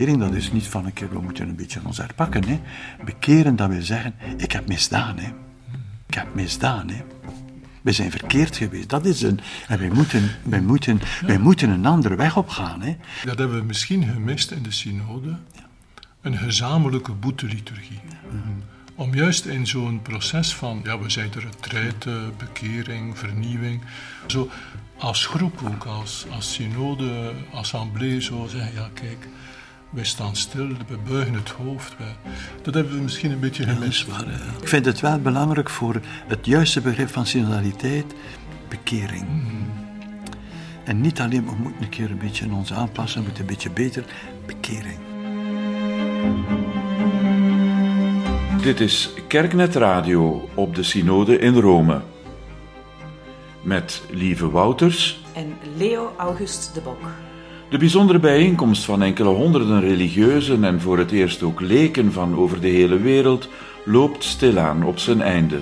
bekering, dat is niet van een we moeten een beetje ons herpakken. Hè. Bekeren, dat wil zeggen, ik heb misdaan. Hè. Ik heb misdaan. Hè. We zijn verkeerd geweest. Dat is een. En wij moeten, wij moeten, wij moeten een andere weg opgaan. Hè. Dat hebben we misschien gemist in de synode. Een gezamenlijke boeteliturgie. Om juist in zo'n proces van, ja, we zijn de retraite, bekering, vernieuwing, zo als groep ook, als, als synode, assemblée, zo zeggen, ja kijk, wij staan stil, we buigen het hoofd. Wij, dat hebben we misschien een beetje gemist. Ja, Ik vind het wel belangrijk voor het juiste begrip van synodaliteit, bekering. En niet alleen, we moeten een keer een beetje ons aanpassen, we moeten een beetje beter, bekering. Dit is Kerknet Radio op de Synode in Rome. Met Lieve Wouters en Leo August de Bok. De bijzondere bijeenkomst van enkele honderden religieuzen en voor het eerst ook leken van over de hele wereld loopt stilaan op zijn einde.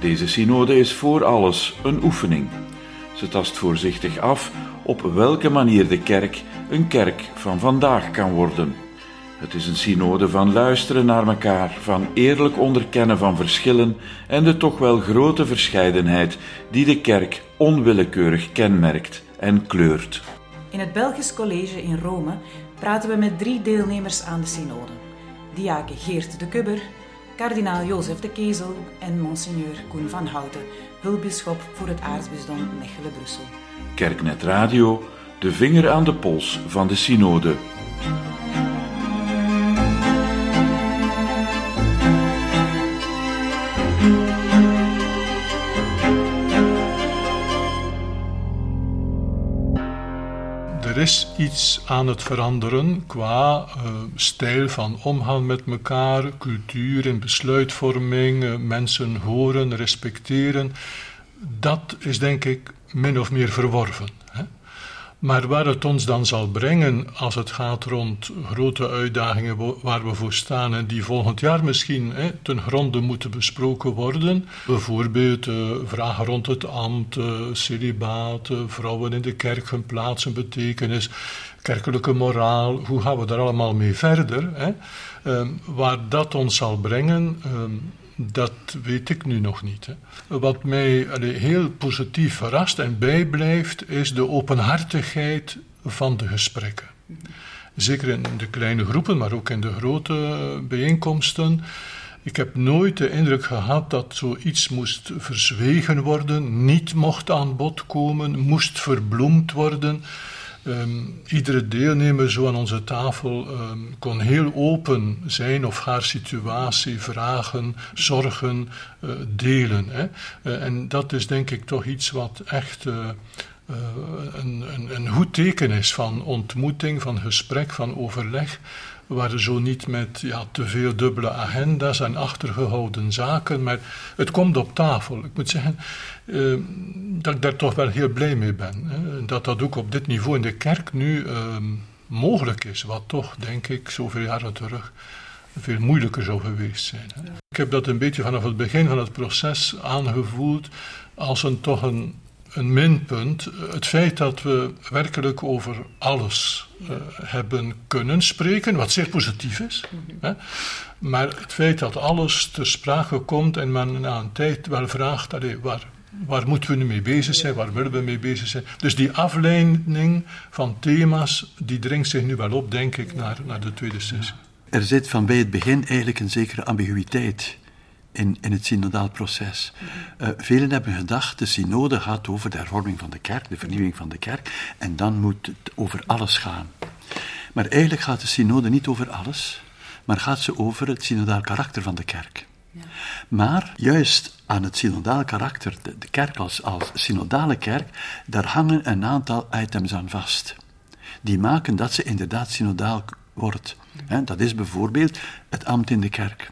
Deze synode is voor alles een oefening. Ze tast voorzichtig af op welke manier de kerk een kerk van vandaag kan worden. Het is een synode van luisteren naar elkaar, van eerlijk onderkennen van verschillen en de toch wel grote verscheidenheid die de kerk onwillekeurig kenmerkt en kleurt. In het Belgisch College in Rome praten we met drie deelnemers aan de synode. Diake Geert de Kubber, kardinaal Jozef de Kezel en monseigneur Koen van Houten, hulpbisschop voor het aartsbisdom Mechelen-Brussel. Kerknet Radio, de vinger aan de pols van de synode. Is iets aan het veranderen qua uh, stijl van omgaan met elkaar, cultuur en besluitvorming, uh, mensen horen, respecteren. Dat is denk ik min of meer verworven. Maar waar het ons dan zal brengen als het gaat rond grote uitdagingen waar we voor staan en die volgend jaar misschien hè, ten gronde moeten besproken worden, bijvoorbeeld uh, vragen rond het ambt, uh, celibaat, uh, vrouwen in de kerk, hun plaats en betekenis, kerkelijke moraal, hoe gaan we daar allemaal mee verder? Hè? waar dat ons zal brengen, dat weet ik nu nog niet. Hè. Wat mij heel positief verrast en bijblijft, is de openhartigheid van de gesprekken. Zeker in de kleine groepen, maar ook in de grote bijeenkomsten. Ik heb nooit de indruk gehad dat zoiets moest verzwegen worden, niet mocht aan bod komen, moest verbloemd worden. Um, iedere deelnemer zo aan onze tafel um, kon heel open zijn of haar situatie, vragen, zorgen, uh, delen. Hè. Uh, en dat is denk ik toch iets wat echt uh, een, een, een goed teken is van ontmoeting, van gesprek, van overleg waren zo niet met ja, te veel dubbele agenda's en achtergehouden zaken, maar het komt op tafel. Ik moet zeggen uh, dat ik daar toch wel heel blij mee ben. Hè. Dat dat ook op dit niveau in de kerk nu uh, mogelijk is, wat toch, denk ik, zoveel jaren terug veel moeilijker zou geweest zijn. Hè. Ik heb dat een beetje vanaf het begin van het proces aangevoeld als een toch een een minpunt. Het feit dat we werkelijk over alles uh, hebben kunnen spreken, wat zeer positief is. Hè? Maar het feit dat alles ter sprake komt en men na een tijd wel vraagt: allee, waar, waar moeten we nu mee bezig zijn, waar willen we mee bezig zijn. Dus die afleiding van thema's, die dringt zich nu wel op, denk ik, naar, naar de tweede sessie. Er zit van bij het begin eigenlijk een zekere ambiguïteit in, in het synodaal proces. Uh, velen hebben gedacht, de synode gaat over de hervorming van de kerk, de vernieuwing van de kerk, en dan moet het over alles gaan. Maar eigenlijk gaat de synode niet over alles, maar gaat ze over het synodaal karakter van de kerk. Ja. Maar juist aan het synodaal karakter, de, de kerk als, als synodale kerk, daar hangen een aantal items aan vast. Die maken dat ze inderdaad synodaal wordt. He, dat is bijvoorbeeld het ambt in de kerk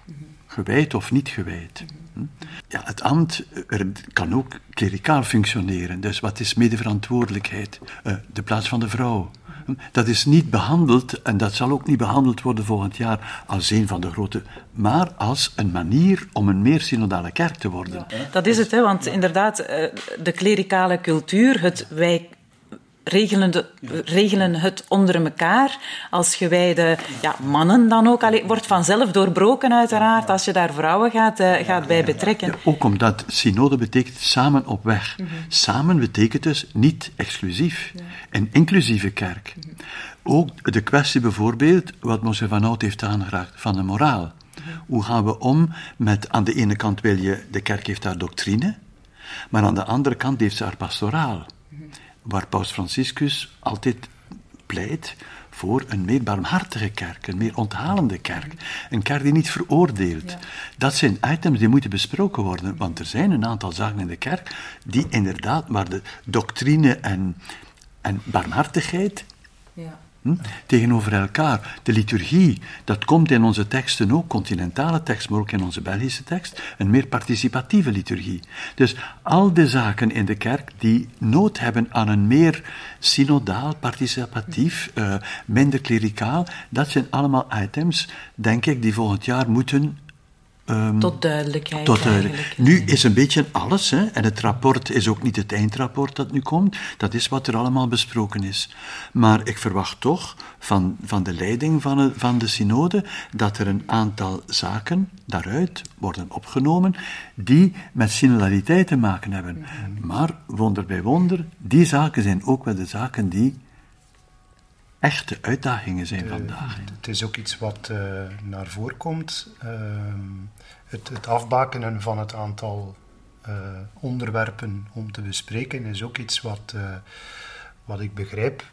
gewijd of niet gewijd. Hm? Ja, het ambt er kan ook klericaal functioneren. Dus wat is medeverantwoordelijkheid? Uh, de plaats van de vrouw. Hm? Dat is niet behandeld, en dat zal ook niet behandeld worden volgend jaar, als een van de grote, maar als een manier om een meer synodale kerk te worden. Dat is het, hè, want inderdaad, eh, de klerikale cultuur, het wij regelen, de, regelen het onder elkaar. Als gewijde ja, mannen dan ook. Allee, wordt vanzelf doorbroken uiteraard als je daar vrouwen gaat, uh, gaat bij betrekken. ook omdat synode betekent samen op weg. Mm -hmm. Samen betekent dus niet exclusief. Een inclusieve kerk. Mm -hmm. Ook de kwestie bijvoorbeeld, wat Moshe van Hout heeft aangeraakt, van de moraal. Hoe gaan we om met, aan de ene kant wil je, de kerk heeft haar doctrine, maar aan de andere kant heeft ze haar pastoraal. Waar Paus Franciscus altijd pleit voor een meer barmhartige kerk, een meer onthalende kerk. Een kerk die niet veroordeelt. Dat zijn items die moeten besproken worden, want er zijn een aantal zaken in de kerk die inderdaad, waar de doctrine en, en barmhartigheid. Hm? Tegenover elkaar. De liturgie, dat komt in onze teksten ook, continentale tekst, maar ook in onze Belgische tekst, een meer participatieve liturgie. Dus al de zaken in de kerk die nood hebben aan een meer synodaal, participatief, uh, minder klericaal, dat zijn allemaal items, denk ik, die volgend jaar moeten Um, tot duidelijkheid. Tot duidelijk. Nu is een beetje alles, hè, en het rapport is ook niet het eindrapport dat nu komt, dat is wat er allemaal besproken is. Maar ik verwacht toch van, van de leiding van, de, van de synode dat er een aantal zaken daaruit worden opgenomen die met synodaliteit te maken hebben. Mhm. Maar, wonder bij wonder, die zaken zijn ook wel de zaken die echte uitdagingen zijn vandaag. Het is ook iets wat uh, naar voren komt. Uh, het, het, afbakenen van het aantal uh, onderwerpen om te bespreken is ook iets wat, wat ik begrijp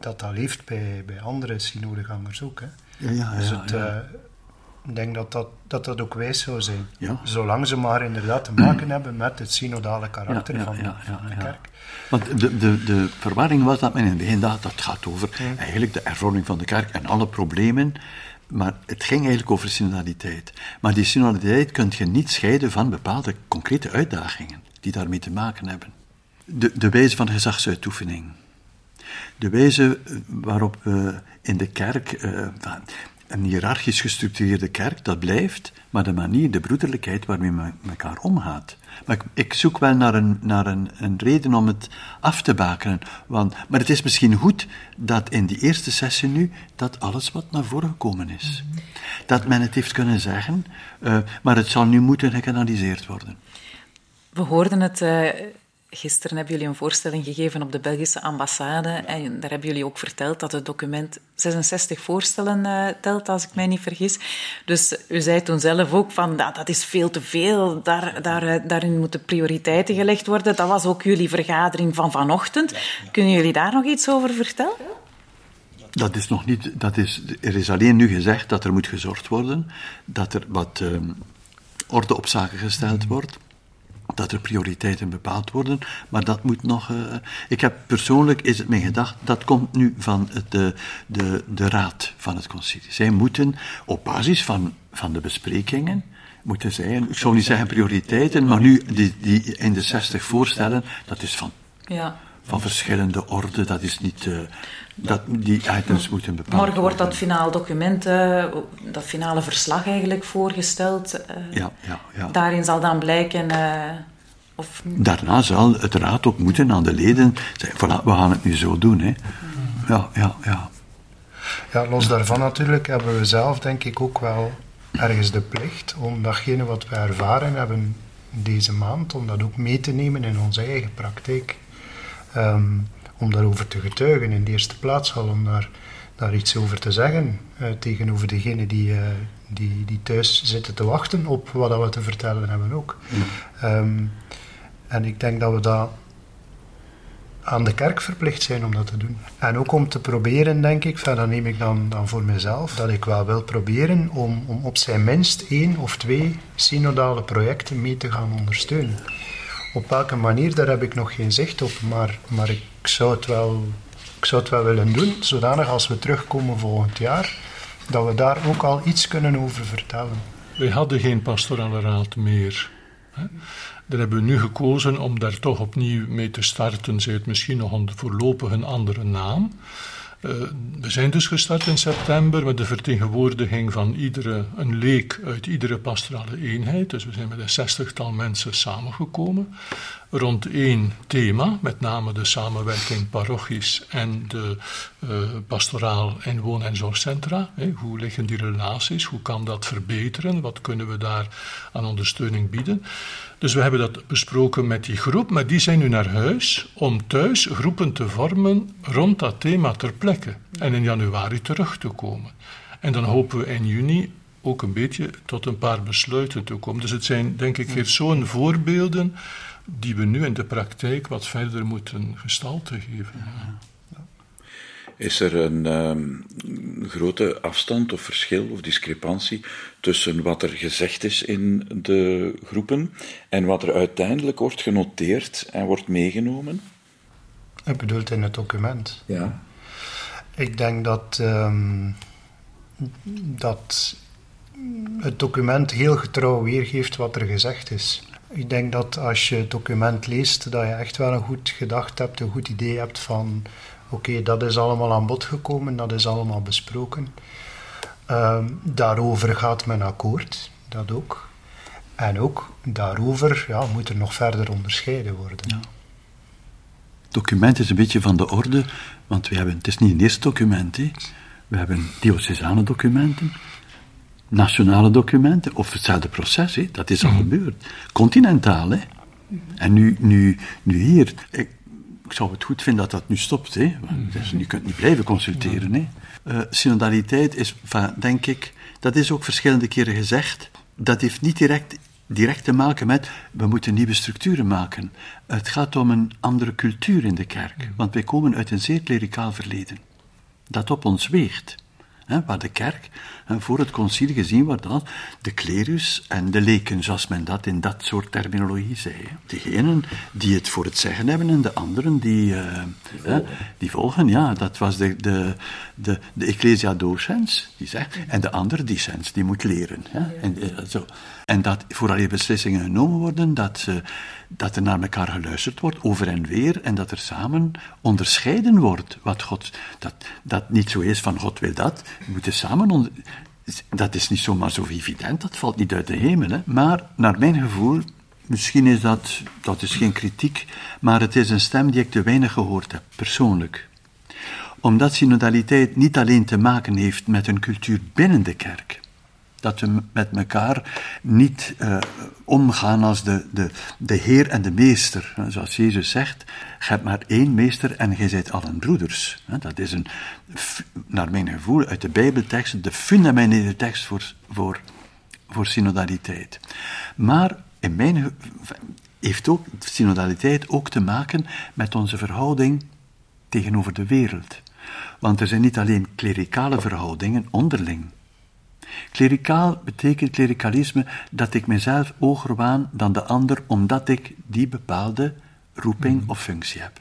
dat dat leeft bij, bij andere synodegangers ook. Hè. Ja, ja, dus ja, het, ik denk dat dat, dat dat ook wijs zou zijn. Zolang ze maar inderdaad te maken hebben met het synodale karakter van, van, de kerk. Want de, de, de verwarring was dat men in het begin dacht, dat gaat over eigenlijk de hervorming van de kerk en alle problemen. Maar het ging eigenlijk over synodaliteit. Maar die synodaliteit kun je niet scheiden van bepaalde concrete uitdagingen die daarmee te maken hebben. De, de wijze van gezagsuitoefening. De wijze waarop we in de kerk, uh, een hiërarchisch gestructureerde kerk, dat blijft, maar de manier, de broederlijkheid waarmee men elkaar omgaat. Maar ik, ik, zoek wel naar, een, naar een, een, reden om het af te bakenen. Want, maar het is misschien goed dat in die eerste sessie nu, dat alles wat naar voren gekomen is. Dat men het heeft kunnen zeggen, uh, maar het zal nu moeten gekanaliseerd worden. We hoorden het uh, Gisteren hebben jullie een voorstelling gegeven op de Belgische ambassade. En daar hebben jullie ook verteld dat het document 66 voorstellen uh, telt, als ik mij niet vergis. Dus u zei toen zelf ook van dat, dat is veel te veel. Daar, daar, eh, daarin moeten prioriteiten gelegd worden. Dat was ook jullie vergadering van vanochtend. Kunnen jullie daar nog iets over vertellen? Dat is nog niet. Dat is, er is alleen nu gezegd dat er moet gezorgd worden. Dat er wat uh, orde op zaken gesteld wordt dat er prioriteiten bepaald worden, maar dat moet nog. Uh, ik heb persoonlijk is het mijn gedacht, dat komt nu van het, de, de, de raad van het concilie. Zij moeten op basis van, van de besprekingen moeten zij, ik zou niet zeggen prioriteiten, maar nu die, die in de 60 voorstellen, dat is van, ja. Van verschillende orden, dat is niet. Uh, dat die items moeten bepaald Morgen wordt dat finale document, uh, dat finale verslag eigenlijk voorgesteld. Uh, ja, ja, ja. Daarin zal dan blijken. Uh, of... Daarna zal het raad ook moeten aan de leden zeggen: voilà, we gaan het nu zo doen. Hè. Ja, ja, ja. Ja, los daarvan natuurlijk hebben we zelf denk ik ook wel ergens de plicht om datgene wat we ervaren hebben deze maand, om dat ook mee te nemen in onze eigen praktijk. Um, om daarover te getuigen in de eerste plaats al, om daar, daar iets over te zeggen uh, tegenover degenen die, uh, die, die thuis zitten te wachten op wat we te vertellen hebben ook. Um, en ik denk dat we dat aan de kerk verplicht zijn om dat te doen. En ook om te proberen, denk ik, dat neem ik dan, dan voor mezelf, dat ik wel wil proberen om, om op zijn minst één of twee synodale projecten mee te gaan ondersteunen. Op welke manier, daar heb ik nog geen zicht op, maar, maar ik, zou het wel, ik zou het wel willen doen, zodanig als we terugkomen volgend jaar, dat we daar ook al iets kunnen over vertellen. Wij hadden geen pastorale raad meer. Daar hebben we nu gekozen om daar toch opnieuw mee te starten. Zij het misschien nog een, voorlopig een andere naam. Uh, we zijn dus gestart in september met de vertegenwoordiging van iedere, een leek uit iedere pastorale eenheid. Dus we zijn met een zestigtal mensen samengekomen. Rond één thema, met name de samenwerking parochies en de uh, pastoraal en woon- en zorgcentra. Hoe liggen die relaties? Hoe kan dat verbeteren? Wat kunnen we daar aan ondersteuning bieden? Dus we hebben dat besproken met die groep, maar die zijn nu naar huis om thuis groepen te vormen rond dat thema ter plekke en in januari terug te komen. En dan hopen we in juni ook een beetje tot een paar besluiten te komen. Dus het zijn, denk ik, weer zo'n voorbeelden die we nu in de praktijk wat verder moeten gestalte geven. Is er een um, grote afstand of verschil of discrepantie tussen wat er gezegd is in de groepen en wat er uiteindelijk wordt genoteerd en wordt meegenomen? Ik bedoel in het document. Ja. Ik denk dat, um, dat het document heel getrouw weergeeft wat er gezegd is. Ik denk dat als je het document leest, dat je echt wel een goed gedacht hebt, een goed idee hebt van oké, dat is allemaal aan bod gekomen, dat is allemaal besproken. Um, daarover gaat men akkoord, dat ook. En ook daarover ja, moet er nog verder onderscheiden worden. Ja. Het document is een beetje van de orde, want we hebben, het is niet een eerste document. Hè. We hebben diocesane documenten, nationale documenten, of hetzelfde proces, hè, dat is al mm. gebeurd. Continentaal, hè. En nu, nu, nu hier, ik, ik, zou het goed vinden dat dat nu stopt, hè. Dus je kunt niet blijven consulteren, hè. Uh, synodaliteit is, denk ik, dat is ook verschillende keren gezegd, dat heeft niet direct, direct te maken met, we moeten nieuwe structuren maken. Het gaat om een andere cultuur in de kerk, want wij komen uit een zeer klericaal verleden, dat op ons weegt hè, waar de kerk hè, voor het concilie gezien wordt als de klerus en de leken, zoals men dat in dat soort terminologie zei. Degenen die het voor het zeggen hebben en de anderen die, uh, die, volgen. Hè, die volgen. Ja, dat was de, de, de, de ecclesia docens, die zegt, en de andere dissens, die moet leren. Hè, en, uh, zo. En dat vooral je beslissingen genomen worden, dat... Uh, dat er naar elkaar geluisterd wordt, over en weer, en dat er samen onderscheiden wordt wat God, dat, dat niet zo is van God wil dat, we moeten samen, dat is niet zomaar zo evident, dat valt niet uit de hemel, hè? maar naar mijn gevoel, misschien is dat, dat is geen kritiek, maar het is een stem die ik te weinig gehoord heb, persoonlijk omdat synodaliteit niet alleen te maken heeft met een cultuur binnen de kerk, dat we met elkaar niet uh, omgaan als de, de, de Heer en de Meester. Zoals Jezus zegt, je hebt maar één meester en je zijt allen broeders. Dat is een, naar mijn gevoel, uit de Bijbeltekst, de fundamentele tekst voor, voor, voor synodaliteit. Maar in mijn heeft ook synodaliteit ook te maken met onze verhouding tegenover de wereld. Want er zijn niet alleen klerikale verhoudingen onderling. Klerikaal betekent klerikalisme dat ik mezelf hoger waan dan de ander omdat ik die bepaalde roeping mhm. of functie heb.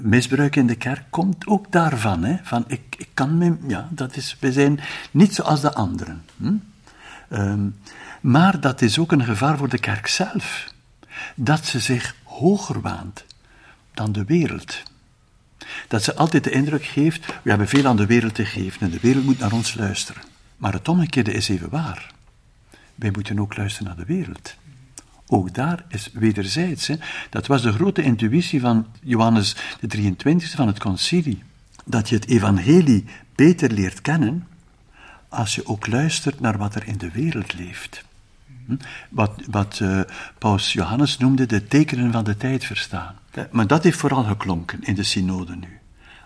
Misbruik in de kerk komt ook daarvan. Hè? Van ik, ik kan me, ja, dat is, we zijn niet zoals de anderen. Hm? Um, maar dat is ook een gevaar voor de kerk zelf. Dat ze zich hoger waant dan de wereld. Dat ze altijd de indruk geeft, we hebben veel aan de wereld te geven en de wereld moet naar ons luisteren. Maar het omgekeerde is even waar. Wij moeten ook luisteren naar de wereld. Ook daar is wederzijds. Hè. Dat was de grote intuïtie van Johannes de 23 van het concilie. Dat je het evangelie beter leert kennen als je ook luistert naar wat er in de wereld leeft. Hm? Wat, wat uh, Paus Johannes noemde de tekenen van de tijd verstaan. Maar dat heeft vooral geklonken in de synode nu.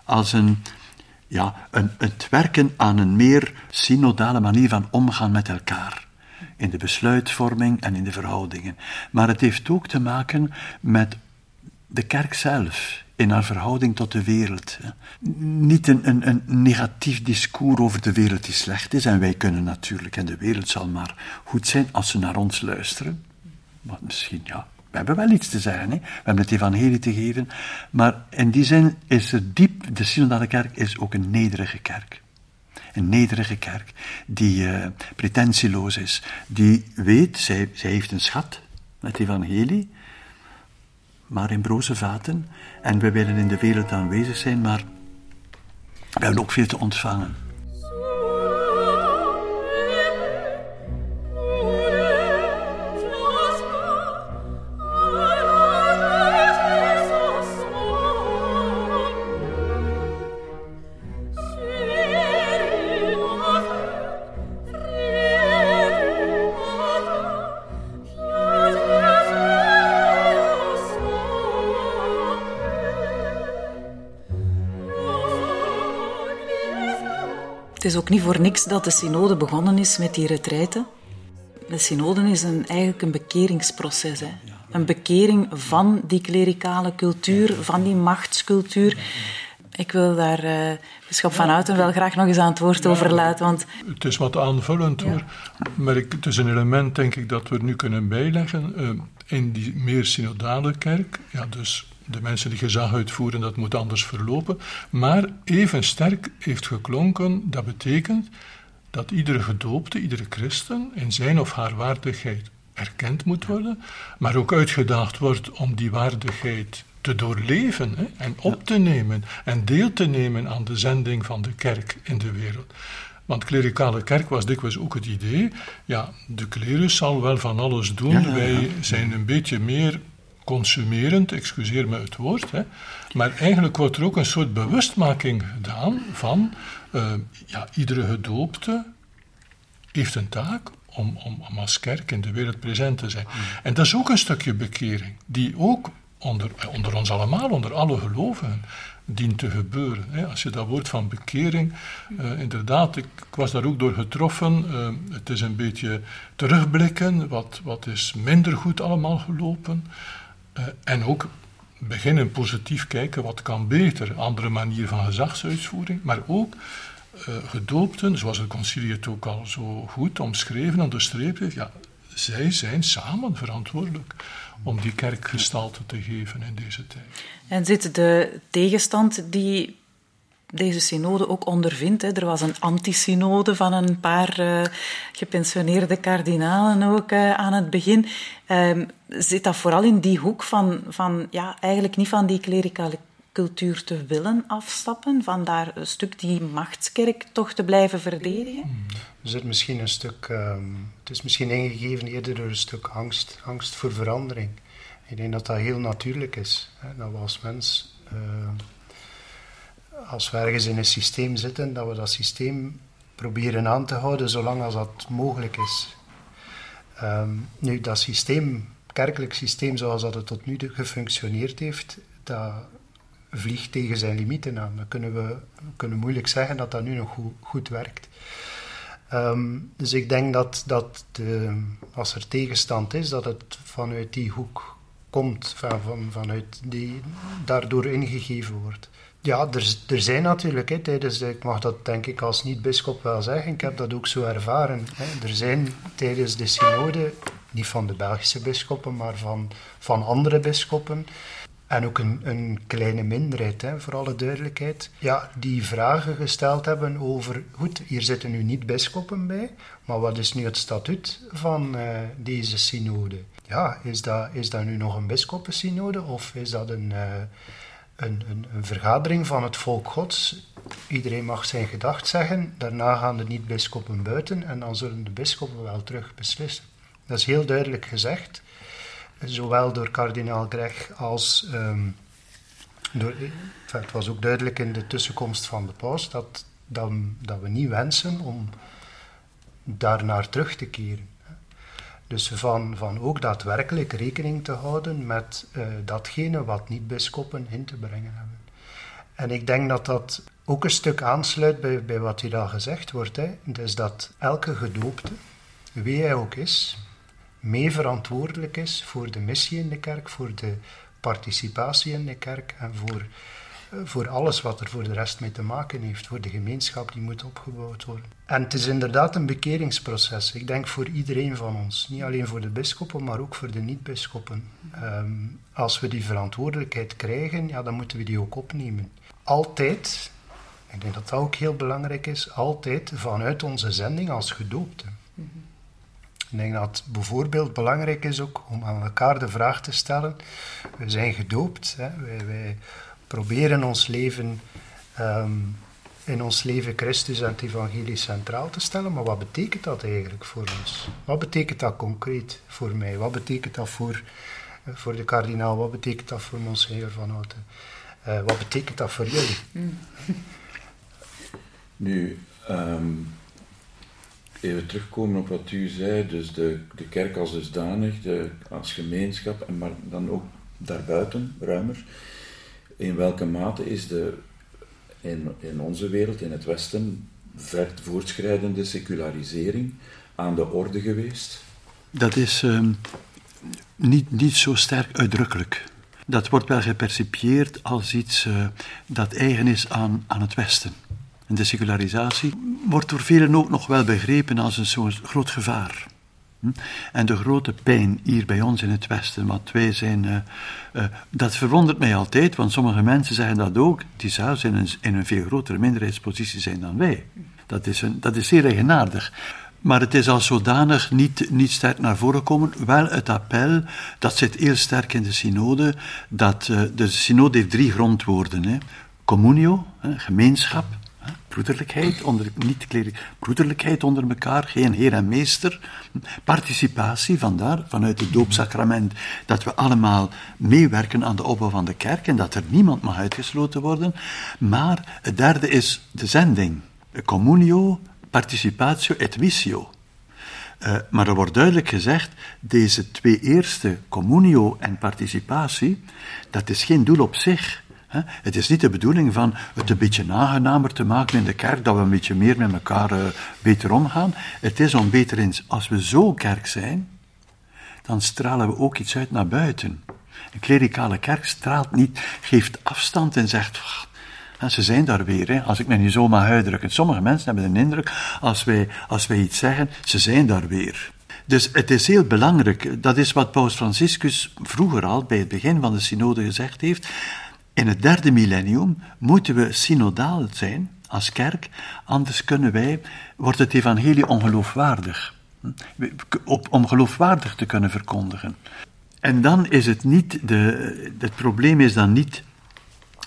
Als een ja, een, het werken aan een meer synodale manier van omgaan met elkaar. In de besluitvorming en in de verhoudingen. Maar het heeft ook te maken met de kerk zelf, in haar verhouding tot de wereld. Niet een, een, een, negatief discours over de wereld die slecht is, en wij kunnen natuurlijk, en de wereld zal maar goed zijn als ze naar ons luisteren. Maar misschien, ja, we hebben wel iets te zeggen, hè? we hebben het evangelie te geven, maar in die zin is er diep, de synodale kerk is ook een nederige kerk. Een nederige kerk die uh, pretentieloos is, die weet, zij, zij heeft een schat, het evangelie, maar in broze vaten, en we willen in de wereld aanwezig zijn, maar we hebben ook veel te ontvangen. Is ook niet voor niks dat de synode begonnen is met die retraite. De synode is een, eigenlijk een bekeringsproces. Hè. Een bekering van die klerikale cultuur, van die machtscultuur. Ik wil daar uh, Bischop van Houten wel graag nog eens aan het woord over laten. Want... Het is wat aanvullend hoor. Maar ik, het is een element, denk ik, dat we nu kunnen bijleggen. Uh, in die meer synodale kerk, ja, dus de mensen die gezag uitvoeren, dat moet anders verlopen. Maar even sterk heeft geklonken, dat betekent dat iedere gedoopte, iedere christen in zijn of haar waardigheid erkend moet worden, maar ook uitgedaagd wordt om die waardigheid te doorleven hè, en op te nemen en deel te nemen aan de zending van de kerk in de wereld. Want klerikale kerk was dikwijls ook het idee, ja, de klerus zal wel van alles doen, wij zijn een beetje meer consumerend, excuseer me het woord, hè, maar eigenlijk wordt er ook een soort bewustmaking gedaan van, uh, ja, iedere gedoopte heeft een taak om, om, om als kerk in de wereld present te zijn. Mm. En dat is ook een stukje bekering, die ook onder, onder ons allemaal, onder alle gelovigen, dient te gebeuren. Hè. Als je dat woord van bekering, uh, inderdaad, ik, ik, was daar ook door getroffen. Uh, het is een beetje terugblikken, wat, wat is minder goed allemaal gelopen. Uh, en ook beginnen positief kijken, wat kan beter. Andere manier van gezagsuitvoering, maar ook gedoopten, zoals het concilie het ook al zo goed omschreven, onderstreept heeft, ja, zij zijn samen verantwoordelijk om die kerk gestalte te geven in deze tijd. En zit de tegenstand die deze synode ook ondervindt. Hè. Er was een antisynode van een paar uh, gepensioneerde kardinalen ook uh, aan het begin. Um, zit dat vooral in die hoek van, van ja, eigenlijk niet van die klerikale cultuur te willen afstappen, van daar een stuk die machtskerk toch te blijven verdedigen? Hmm. Er zit misschien een stuk, um, het is misschien ingegeven eerder door een stuk angst, angst voor verandering. Ik denk dat dat heel natuurlijk is. Hè, dat we als mens, uh, als we ergens in een systeem zitten, dat we dat systeem proberen aan te houden zolang als dat mogelijk is. Um, nu, dat systeem, kerkelijk systeem zoals dat het tot nu toe gefunctioneerd heeft, dat vliegt tegen zijn limieten aan. Dan kunnen we, kunnen moeilijk zeggen dat dat nu nog goed, werkt. Um, dus ik denk dat, dat de, als er tegenstand is, dat het vanuit die hoek komt, van, van, vanuit die daardoor ingegeven wordt. Ja, er, er zijn natuurlijk, tijdens, ik mag dat denk ik als niet-bischop wel zeggen, ik heb dat ook zo ervaren. Er zijn tijdens de synode, niet van de Belgische bisschoppen, maar van, van andere bisschoppen, en ook een, een kleine minderheid, hè, voor alle duidelijkheid, ja, die vragen gesteld hebben over, goed, hier zitten nu niet bisschoppen bij, maar wat is nu het statuut van uh, deze synode? Ja, is dat, is dat nu nog een bisschoppensynode of is dat een, uh, een, een, een, vergadering van het volk gods? Iedereen mag zijn gedacht zeggen, daarna gaan de niet-bisschoppen buiten en dan zullen de bisschoppen wel terug beslissen. Dat is heel duidelijk gezegd zowel door kardinaal Greg als um, door, het was ook duidelijk in de tussenkomst van de paus dat, dat, we niet wensen om daarnaar terug te keren. Dus van, van ook daadwerkelijk rekening te houden met uh, datgene wat niet-bisschoppen in te brengen hebben. En ik denk dat dat ook een stuk aansluit bij, bij wat hier al gezegd wordt. Hè. Dus dat elke gedoopte, wie hij ook is, mee verantwoordelijk is voor de missie in de kerk, voor de participatie in de kerk en voor, eh, voor alles wat er voor de rest mee te maken heeft, voor de gemeenschap die moet opgebouwd worden. En het is inderdaad een bekeringsproces, ik denk voor iedereen van ons, niet alleen voor de bisschoppen, maar ook voor de niet-bisschoppen. Um, als we die verantwoordelijkheid krijgen, ja, dan moeten we die ook opnemen. Altijd, ik denk dat dat ook heel belangrijk is, altijd vanuit onze zending als gedoopten. Ik denk dat het bijvoorbeeld belangrijk is ook om aan elkaar de vraag te stellen. We zijn gedoopt. Hè? Wij, wij, proberen ons leven, um, in ons leven Christus en het evangelie centraal te stellen. Maar wat betekent dat eigenlijk voor ons? Wat betekent dat concreet voor mij? Wat betekent dat voor, uh, voor de kardinaal? Wat betekent dat voor Monsignor van Houten? Uh, wat betekent dat voor jullie? Mm. Nu, um, even terugkomen op wat u zei, dus de, de kerk als dusdanig, de, als gemeenschap, en maar dan ook daarbuiten, ruimer. In welke mate is de, in, in onze wereld, in het Westen, ver voortschrijdende secularisering aan de orde geweest? Dat is ehm, niet, niet zo sterk uitdrukkelijk. Dat wordt wel gepercipieerd als iets uh, dat eigen is aan, aan het Westen. En de secularisatie wordt door velen ook nog wel begrepen als een soort groot gevaar. Hm? En de grote pijn hier bij ons in het Westen, want wij zijn. Uh, uh, dat verwondert mij altijd, want sommige mensen zeggen dat ook, die zelfs in een, in een veel grotere minderheidspositie zijn dan wij. Dat is, een, dat is zeer eigenaardig. Maar het is als zodanig niet, niet sterk naar voren komen. Wel het appel, dat zit heel sterk in de synode, dat uh, de synode heeft drie grondwoorden. Hè. Communio, hè, gemeenschap, broederlijkheid onder, niet broederlijkheid onder elkaar, geen heer en meester. Participatie, vandaar, vanuit het doopsacrament, dat we allemaal meewerken aan de opbouw van de kerk en dat er niemand mag uitgesloten worden. Maar het derde is de zending. Communio, participatio et missio. Uh, maar er wordt duidelijk gezegd, deze twee eerste, communio en participatie, dat is geen doel op zich. Het is niet de bedoeling van het een beetje nagenamer te maken in de kerk, dat we een beetje meer met elkaar uh, beter omgaan. Het is om beter eens, als we zo kerk zijn, dan stralen we ook iets uit naar buiten. Een klerikale kerk straalt niet, geeft afstand en zegt, ze zijn daar weer, als ik me nu zo mag uitdrukken. Sommige mensen hebben de indruk, als wij, als wij iets zeggen, ze zijn daar weer. Dus het is heel belangrijk, dat is wat Paus Franciscus vroeger al, bij het begin van de synode gezegd heeft. In het derde millennium moeten we synodaal zijn als kerk, anders kunnen wij, wordt het evangelie ongeloofwaardig. om geloofwaardig te kunnen verkondigen. En dan is het niet, de, het probleem is dan niet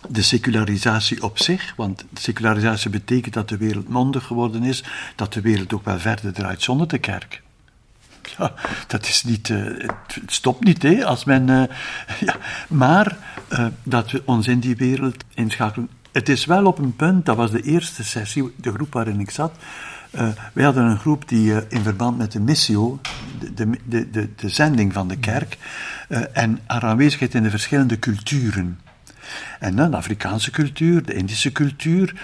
de secularisatie op zich, want secularisatie betekent dat de wereld mondig geworden is, dat de wereld ook wel verder draait zonder de kerk. Ja, dat is niet, uh, het stopt niet, hè, als men, uh, ja, maar uh, dat we ons in die wereld inschakelen. Het is wel op een punt, dat was de eerste sessie, de groep waarin ik zat, wij hadden een groep die in verband met de missio, de, de, de, de zending van de kerk, en haar aanwezigheid in de verschillende culturen, en dan de Afrikaanse cultuur, de Indische cultuur.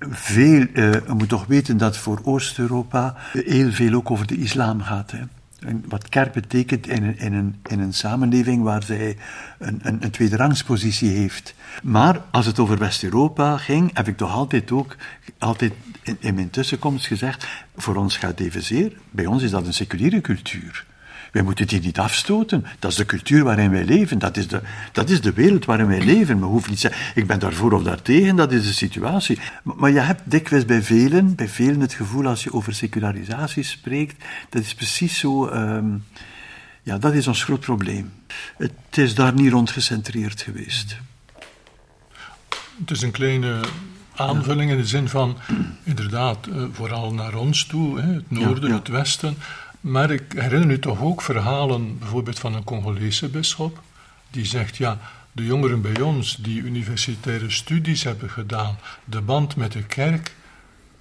Veel, uh, je moet toch weten dat voor Oost-Europa heel veel ook over de islam gaat. Hè. En wat kerk betekent in een, in een, in een samenleving waar zij een, een, een tweederangspositie heeft. Maar als het over West-Europa ging, heb ik toch altijd ook altijd in, in mijn tussenkomst gezegd: voor ons gaat evenzeer. Bij ons is dat een seculiere cultuur. Wij moeten die niet afstoten. Dat is de cultuur waarin wij leven. Dat is de, dat is de wereld waarin wij leven. Maar hoeft niet te zeggen, ik ben daarvoor of daartegen, dat is de situatie. Maar, maar je hebt dikwijls bij velen, bij velen het gevoel als je over secularisatie spreekt, dat is precies zo... Um, ja, dat is ons groot probleem. Het is daar niet rond gecentreerd geweest. Het is een kleine aanvulling in de zin van, inderdaad, eh, vooral naar ons toe, het noorden, ja, ja. het westen. Maar ik herinner me toch ook verhalen, bijvoorbeeld van een Congolese bisschop, die zegt: ja, de jongeren bij ons die universitaire studies hebben gedaan, de band met de kerk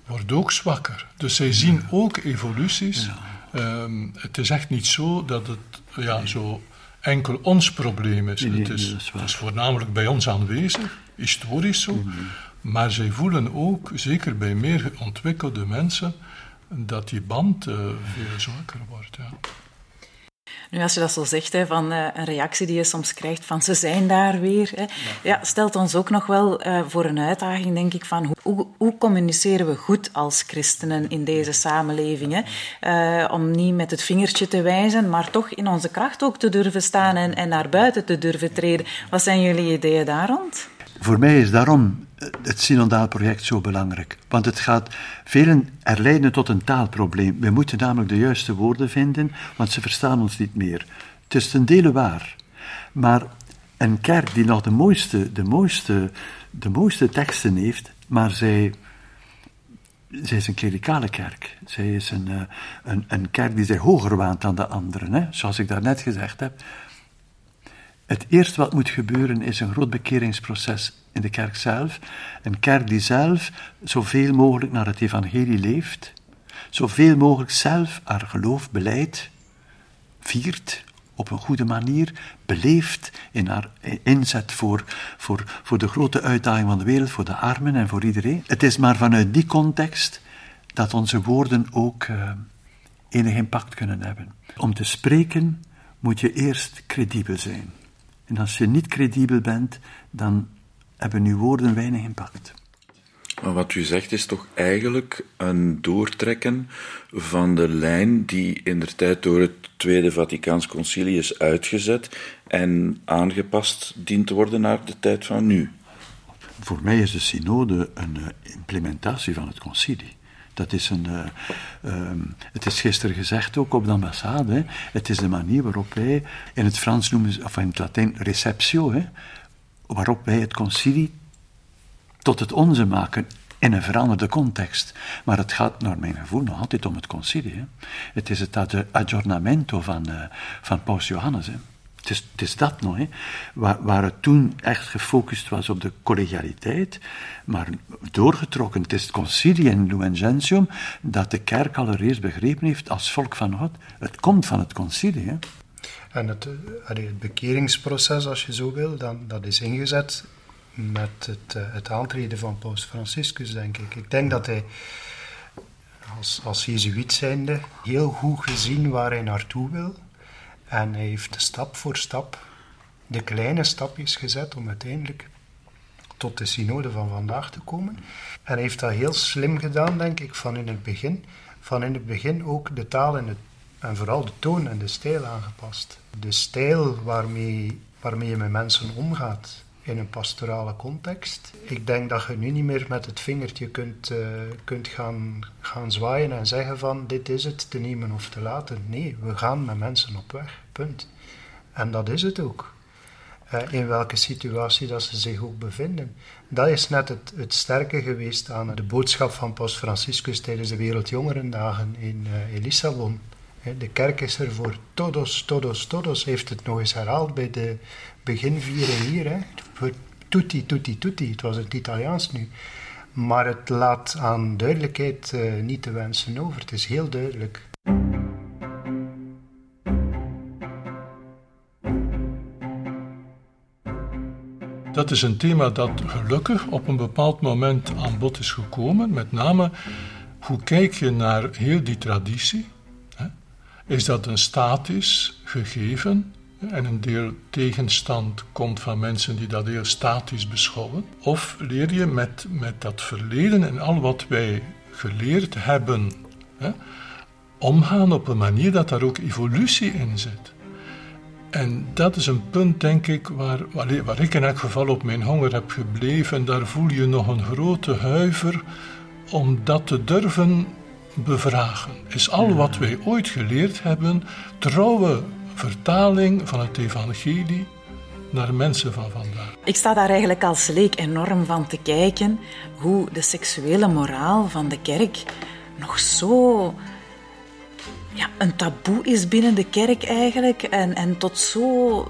wordt ook zwakker. Dus zij zien ook evoluties. Ja. Um, het is echt niet zo dat het ja, zo enkel ons probleem is. Nee, het, is, het is voornamelijk bij ons aanwezig, historisch zo. -hmm. Maar zij voelen ook, zeker bij meer ontwikkelde mensen, dat die band uh, veel zwakker wordt. Ja. Nu, als je dat zo zegt, hè, van uh, een reactie die je soms krijgt van ze zijn daar weer, hè, ja. stelt ons ook nog wel uh, voor een uitdaging, denk ik, van hoe, hoe, communiceren we goed als christenen in deze samenleving? Hè? Om niet met het vingertje te wijzen, maar toch in onze kracht ook te durven staan en, en naar buiten te durven treden. Wat zijn jullie ideeën daar rond? Voor mij is daarom het synodaal project zo belangrijk. Want het gaat velen erleiden tot een taalprobleem. We moeten namelijk de juiste woorden vinden, want ze verstaan ons niet meer. Het is ten dele waar. Maar een kerk die nog de mooiste, de mooiste, de mooiste teksten heeft, maar zij, zij is een klerikale kerk. Zij is een, eh, een, een kerk die zich hoger waant dan de anderen, hè? zoals ik daarnet gezegd heb. Het eerste wat moet gebeuren is een groot bekeringsproces in de kerk zelf. Een kerk die zelf zoveel mogelijk naar het evangelie leeft, zoveel mogelijk zelf haar geloof beleidt, viert, op een goede manier, beleefd in haar inzet voor, voor, voor de grote uitdaging van de wereld, voor de armen en voor iedereen. Het is maar vanuit die context dat onze woorden ook uh, enig impact kunnen hebben. Om te spreken moet je eerst credibel zijn. En als je niet credibel bent, dan hebben uw woorden weinig impact. Maar wat u zegt is toch eigenlijk een doortrekken van de lijn die in de tijd door het Tweede Vaticaans Concilie is uitgezet en aangepast dient te worden naar de tijd van nu. Voor mij is de synode een uh, implementatie van het concilie. Dat is een, uh, um, het is gisteren gezegd ook op de ambassade. Hè. Het is de manier waarop wij, in het Frans noemen ze, of in het Latijn, receptio, hè, waarop wij het concilie tot het onze maken in een veranderde context. Maar het gaat, naar mijn gevoel, nog altijd om het concilie. Hè. Het is het aggiornamento van, uh, van Paus Johannes. Hè. Het, is, dat nog, hè. Waar, waar het toen echt gefocust was op de collegialiteit, maar doorgetrokken. Het is het concilie in Lumen Gentium dat de kerk allereerst begrepen heeft als volk van God. Het komt van het concilie. Hè. En het, eh, het bekeringsproces, als je zo wil, dan, dat is ingezet met het, uh, het aantreden van Paus Franciscus, denk ik. Ik denk dat hij als, als Jezuïet zijnde heel goed gezien waar hij naartoe wil. En hij heeft stap voor stap de kleine stapjes gezet om uiteindelijk tot de synode van vandaag te komen. En hij heeft dat heel slim gedaan, denk ik, van in het begin. Van in het begin ook de taal en, het, en vooral de toon en de stijl aangepast. De stijl waarmee, waarmee je met mensen omgaat in een pastorale context. Ik denk dat je nu niet meer met het vingertje kunt, uh, kunt gaan, gaan zwaaien en zeggen van dit is het, te nemen of te laten. Nee, we gaan met mensen op weg, punt. En dat is het ook. Uh, in welke situatie dat ze zich ook bevinden. Dat is net het, het sterke geweest aan de boodschap van Paus Franciscus tijdens de Wereldjongerendagen in, uh, in. De kerk is er voor todos, todos, todos. Heeft het nog eens herhaald bij de beginvieren hier. Hè? Tutti, tutti, tutti. Het was het Italiaans nu. Maar het laat aan duidelijkheid uh, niet te wensen over. Het is heel duidelijk. Dat is een thema dat gelukkig op een bepaald moment aan bod is gekomen. Met name, hoe kijk je naar heel die traditie? Is dat een statisch gegeven en een deel tegenstand komt van mensen die dat heel statisch beschouwen? Of leer je met, met dat verleden en al wat wij geleerd hebben hè, omgaan op een manier dat daar ook evolutie in zit? En dat is een punt, denk ik, waar, waar ik in elk geval op mijn honger heb gebleven. Daar voel je nog een grote huiver om dat te durven bevragen. Is al wat wij ooit geleerd hebben trouwe vertaling van het evangelie naar mensen van vandaag. Ik sta daar eigenlijk als leek enorm van te kijken hoe de seksuele moraal van de kerk nog zo ja, een taboe is binnen de kerk eigenlijk en, en tot zo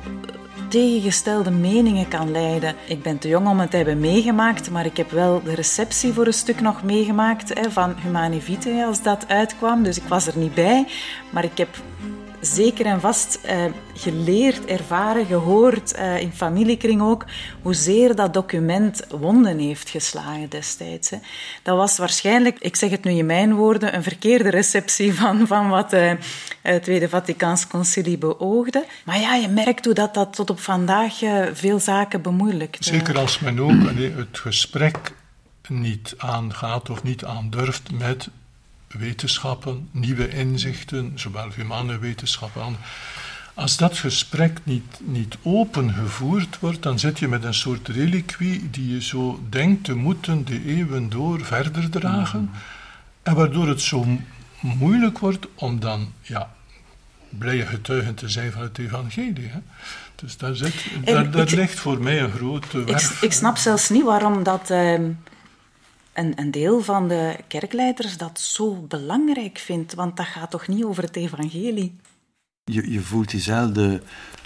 tegengestelde meningen kan leiden. Ik ben te jong om het te hebben meegemaakt, maar ik heb wel de receptie voor een stuk nog meegemaakt hè, van Humane Vitae als dat uitkwam. Dus ik was er niet bij, maar ik heb zeker en vast uh, geleerd, ervaren, gehoord, uh, in familiekring ook, hoezeer dat document wonden heeft geslagen destijds. Hè. Dat was waarschijnlijk, ik zeg het nu in mijn woorden, een verkeerde receptie van, van wat uh, het Tweede Vaticaans Concilie beoogde. Maar ja, je merkt hoe dat, dat tot op vandaag veel zaken bemoeilijkt. Zeker als men ook het gesprek niet aangaat of niet aandurft met wetenschappen, nieuwe inzichten, zowel humane wetenschappen. Als dat gesprek niet, niet open gevoerd wordt, dan zit je met een soort reliquie die je zo denkt te moeten de eeuwen door verder dragen. En waardoor het zo moeilijk wordt om dan ja, blije getuigen te zijn van het evangelie. Hè? Dus daar, zit, daar, daar ligt voor mij een grote werf. Ik, ik snap zelfs niet waarom dat... Uh een, een deel van de kerkleiders dat zo belangrijk vindt, want dat gaat toch niet over het evangelie? Je, je voelt diezelfde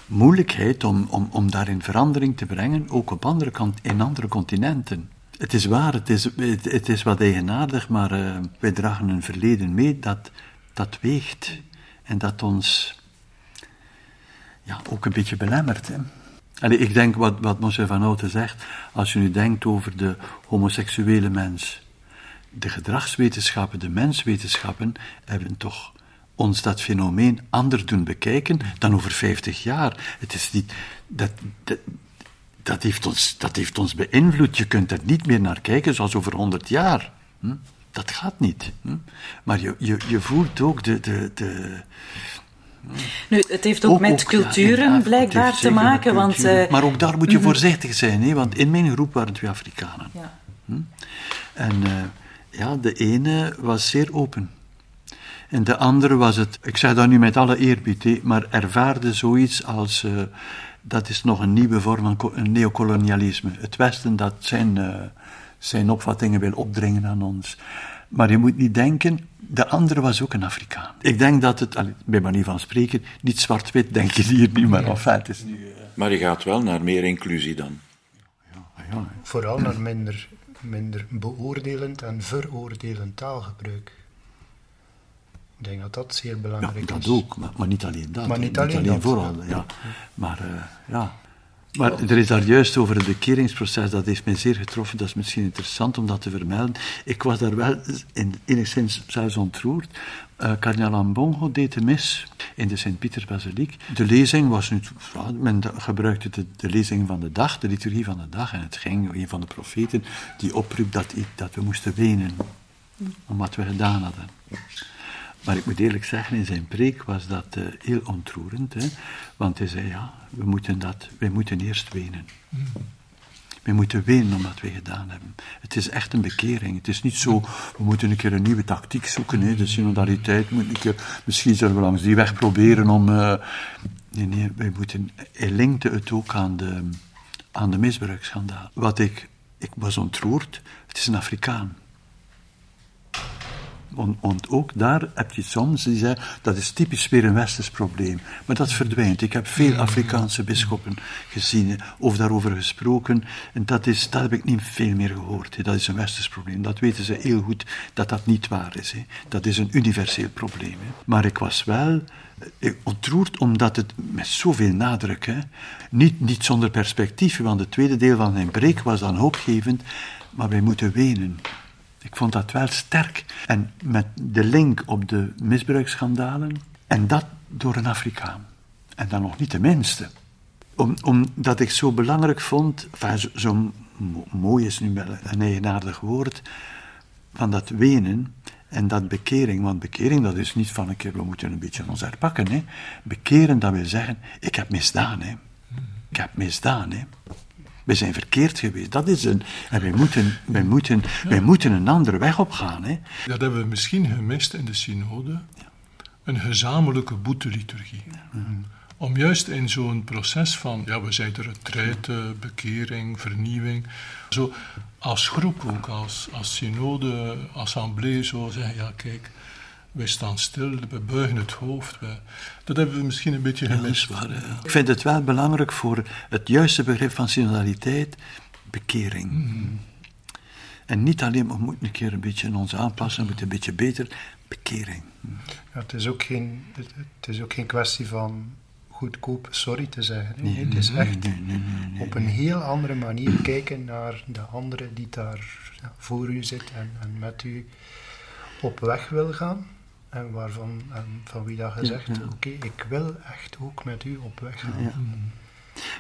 moeilijkheid om, om, om daarin verandering te brengen, ook op andere kant, in andere continenten. Het is waar, het is, het, wat eigenaardig, maar uh, wij dragen een verleden mee dat, dat weegt en dat ons ja, ook een beetje belemmerd. Hè? Allee, ik denk wat, wat Monsieur Van Houten zegt, als je nu denkt over de homoseksuele mens, de gedragswetenschappen, de menswetenschappen, hebben toch ons dat fenomeen anders doen bekijken dan over 50 jaar. Het is niet, dat, dat, dat, heeft ons, dat heeft ons beïnvloed. Je kunt er niet meer naar kijken zoals over 100 jaar. Hm? Dat gaat niet. Hm? Maar je, je, je voelt ook de, de, de, nu, het heeft ook, met culturen blijkbaar te maken. Want, uh, maar ook daar moet je mhm. voorzichtig zijn, hè, want in mijn groep waren twee Afrikanen. Ja. Hm? En uh, ja, de ene was zeer open. En de andere was het, ik zeg dat nu met alle eerbied, hè, maar ervaarde zoiets als. Uh, dat is nog een nieuwe vorm van neocolonialisme. Het Westen dat zijn, zijn opvattingen wil opdringen aan ons. Maar je moet niet denken, de andere was ook een Afrikaan. Ik denk dat het, bij manier van spreken, niet zwart-wit denk je hier niet, maar enfin, het is nu... Uh... Maar je gaat wel naar meer inclusie dan? Ja, ja, Vooral naar minder, minder beoordelend en veroordelend taalgebruik. Ik denk dat dat zeer belangrijk ja, dat is. Dat ook, maar, niet alleen dat. Maar niet alleen, niet alleen dat, vooral, ja. Maar uh, ja, maar er is daar juist over het bekeringsproces, dat heeft mij zeer getroffen, dat is misschien interessant om dat te vermelden. Ik was daar wel in, enigszins zelfs ontroerd. Uh, kardinaal Ambongo deed de mis in de Sint-Pietersbasiliek. De lezing was nu, men gebruikte de, lezing van de dag, de liturgie van de dag, en het ging een van de profeten die opriep dat, dat we moesten wenen om wat we gedaan hadden. Maar ik moet eerlijk zeggen, in zijn preek was dat uh, heel ontroerend. Hè? Want hij zei, ja, we moeten dat, wij moeten eerst wenen. Mm. We moeten wenen om wat we gedaan hebben. Het is echt een bekering. Het is niet zo, we moeten een keer een nieuwe tactiek zoeken. Hè? De synodaliteit moet een keer, misschien zullen we langs die weg proberen om... Uh, nee, nee, wij moeten... Hij linkte het ook aan de, aan de misbruiksschandaal. Wat ik... Ik was ontroerd. Het is een Afrikaan. Want, ook daar heb je soms die zeggen, dat is typisch weer een westers probleem. Maar dat verdwijnt. Ik heb veel Afrikaanse bisschoppen gezien of daarover gesproken. En dat, is, dat heb ik niet veel meer gehoord. Dat is een westers probleem. Dat weten ze heel goed dat dat niet waar is. Dat is een universeel probleem. Maar ik was wel eh, ontroerd omdat het met zoveel nadruk, niet, niet zonder perspectief, want het tweede deel van zijn preek was dan hoopgevend, maar wij moeten wenen. Ik vond dat wel sterk. En met de link op de misbruiksschandalen. En dat door een Afrikaan. En dan nog niet de minste. Om, omdat ik zo belangrijk vond, enfin, zo, mooi is nu wel een eigenaardig woord, van dat wenen en dat bekering. Want bekering, dat is niet van een keer, we moeten een beetje ons herpakken. Hè. Bekeren, dat wil zeggen, ik heb misdaan. Hè. Ik heb misdaan. Hè. We zijn verkeerd geweest. Dat is een. En wij moeten, wij moeten, wij moeten een andere weg opgaan. Hè. Dat hebben we misschien gemist in de synode. Een gezamenlijke boeteliturgie. Om juist in zo'n proces van, ja, we zijn de retraite, bekering, vernieuwing, zo als groep ook, als, als synode, assemblée, zo zeggen, ja kijk, wij staan stil, we buigen het hoofd. dat hebben we misschien een beetje gemist. Ja, Ik vind het wel belangrijk voor het juiste begrip van synodaliteit, bekering. Mm. En niet alleen, we moeten een keer een beetje ons aanpassen, we moeten een beetje beter, bekering. Ja, het, is ook geen, het is ook geen kwestie van goedkoop sorry te zeggen. Nee, het is echt nee, nee, op een heel andere manier kijken naar de andere die daar voor u zit en, en met u op weg wil gaan. En waarvan, en van wie dat gezegd, ja, oké, ik wil echt ook met u op weg gaan.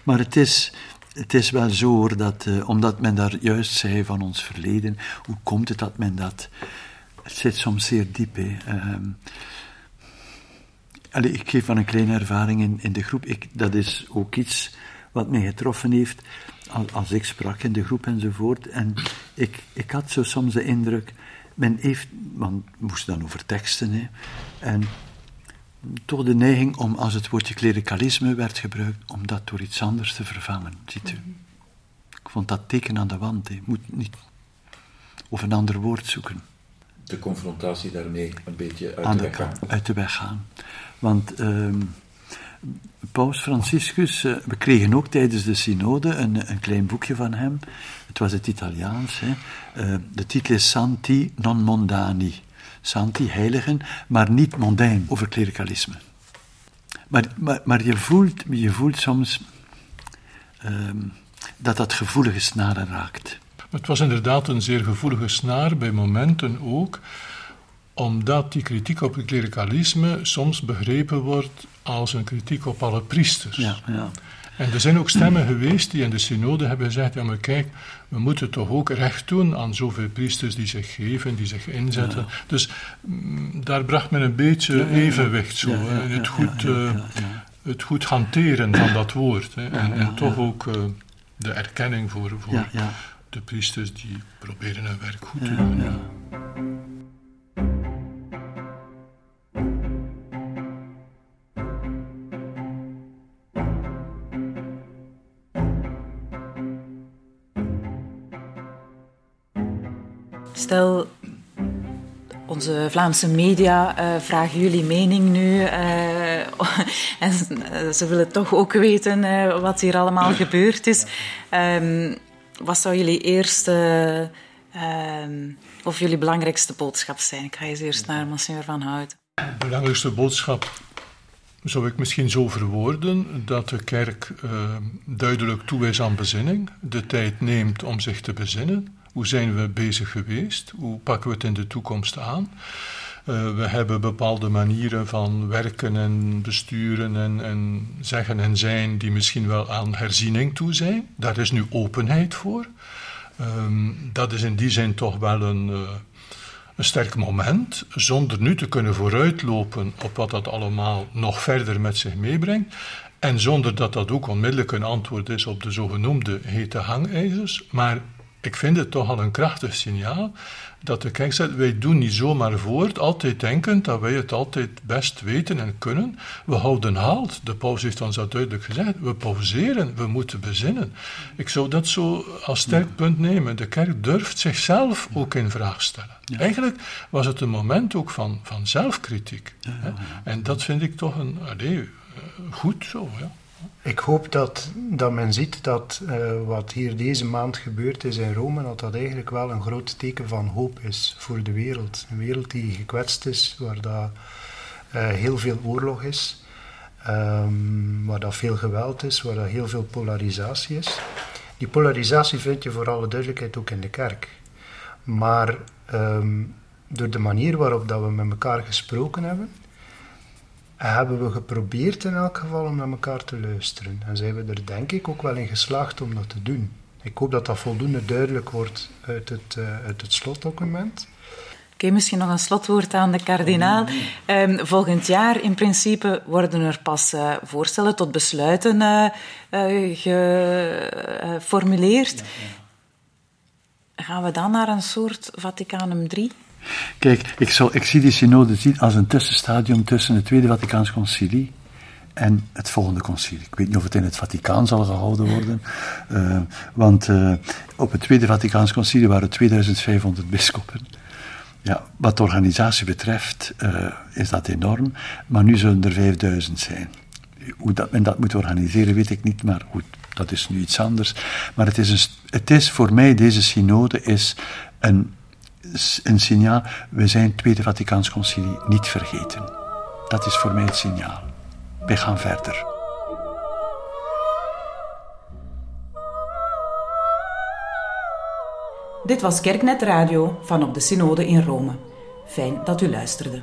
Maar het is, het is wel zo hoor, dat, uh, omdat men daar juist zei van ons verleden, hoe komt het dat men dat... Het zit soms zeer diep, hè. Uh, allee, ik geef van een kleine ervaring in, in de groep. Ik, dat is ook iets wat mij getroffen heeft als, als ik sprak in de groep enzovoort. En ik, ik had zo soms de indruk men heeft, man moest dan over teksten, hè, en toch de neiging om, als het woordje klerikalisme werd gebruikt, om dat door iets anders te vervangen, ziet u. Ik vond dat teken aan de wand, hè. moet niet of een ander woord zoeken. De confrontatie daarmee een beetje uit de, weg gaan. Uit de weg gaan. Want... Uh, Paus Franciscus, uh, we kregen ook tijdens de synode een, een, klein boekje van hem. Het was het Italiaans. Hè. Uh, de titel is Santi non mondani. Santi, heiligen, maar niet mondain, over klerikalisme. Maar, maar, maar je, voelt, je voelt soms ehm, dat dat gevoelige snaren raakt. Het was inderdaad een zeer gevoelige snaar, bij momenten ook, omdat die kritiek op het klerikalisme soms begrepen wordt als een kritiek op alle priesters. Ja, ja. En er zijn ook stemmen geweest die in de synode hebben gezegd, ja maar kijk, we moeten toch ook recht doen aan zoveel priesters die zich geven, die zich inzetten. Dus mm, daar bracht men een beetje evenwicht zo, hè, het, goed, uh, het goed hanteren van dat woord. Hè, en, en toch ook uh, de erkenning voor, voor de priesters die proberen hun werk goed te doen. Onze Vlaamse media uh, vragen jullie mening nu. Uh, en ze willen toch ook weten wat hier allemaal gebeurd is. Um, wat zou jullie eerste um, of jullie belangrijkste boodschap zijn? Ik ga eens eerst naar Monsieur Van Houten. De belangrijkste boodschap zou ik misschien zo verwoorden dat de kerk duidelijk toe is aan bezinning, de tijd neemt om zich te bezinnen hoe zijn we bezig geweest? Hoe pakken we het in de toekomst aan? Uh, we hebben bepaalde manieren van werken en besturen en, en, zeggen en zijn die misschien wel aan herziening toe zijn. Daar is nu openheid voor. Um, dat is in die zin toch wel een, uh, een sterk moment, zonder nu te kunnen vooruitlopen op wat dat allemaal nog verder met zich meebrengt. En zonder dat dat ook onmiddellijk een antwoord is op de zogenoemde hete hangijzers, maar ik vind het toch al een krachtig signaal dat de kerk zegt, wij doen niet zomaar voort, altijd denkend dat wij het altijd best weten en kunnen. We houden halt. De paus heeft ons dat duidelijk gezegd. We pauzeren, we moeten bezinnen. Ik zou dat zo als sterk punt nemen. De kerk durft zichzelf ook in vraag stellen. Eigenlijk was het een moment ook van, van zelfkritiek. En dat vind ik toch een, eh, goed zo, ja. Ik hoop dat, dat men ziet dat uh, wat hier deze maand gebeurd is in Rome, dat dat eigenlijk wel een groot teken van hoop is voor de wereld. Een wereld die gekwetst is, waar dat, uh, heel veel oorlog is, um, waar dat veel geweld is, waar dat heel veel polarisatie is. Die polarisatie vind je voor alle duidelijkheid ook in de kerk. Maar um, door de manier waarop dat we met elkaar gesproken hebben, hebben we geprobeerd in elk geval om naar elkaar te luisteren. En zijn we er denk ik ook wel in geslaagd om dat te doen. Ik hoop dat dat voldoende duidelijk wordt uit het, uh, uit het slotdocument. Oké, okay, misschien nog een slotwoord aan de kardinaal. Um, volgend jaar in principe worden er pas uh, voorstellen tot besluiten uh, geformuleerd. Ja, ja. Gaan we dan naar een soort Vaticanum 3? Kijk, ik, zal, ik zie die synode zien als een tussenstadium tussen het Tweede Vaticaans Concilie en het volgende concilie. Ik weet niet of het in het Vaticaan zal gehouden worden, uh, want uh, op het Tweede Vaticaans Concilie waren 2500 bisschoppen. Ja, wat de organisatie betreft uh, is dat enorm, maar nu zullen er 5000 zijn. Hoe dat men dat moet organiseren, weet ik niet, maar goed, dat is nu iets anders. Maar het is, een, het is voor mij, deze synode is een een signaal, we zijn het Tweede Vaticaans Concilie niet vergeten. Dat is voor mij het signaal. We gaan verder. Dit was Kerknet Radio van op de Synode in Rome. Fijn dat u luisterde.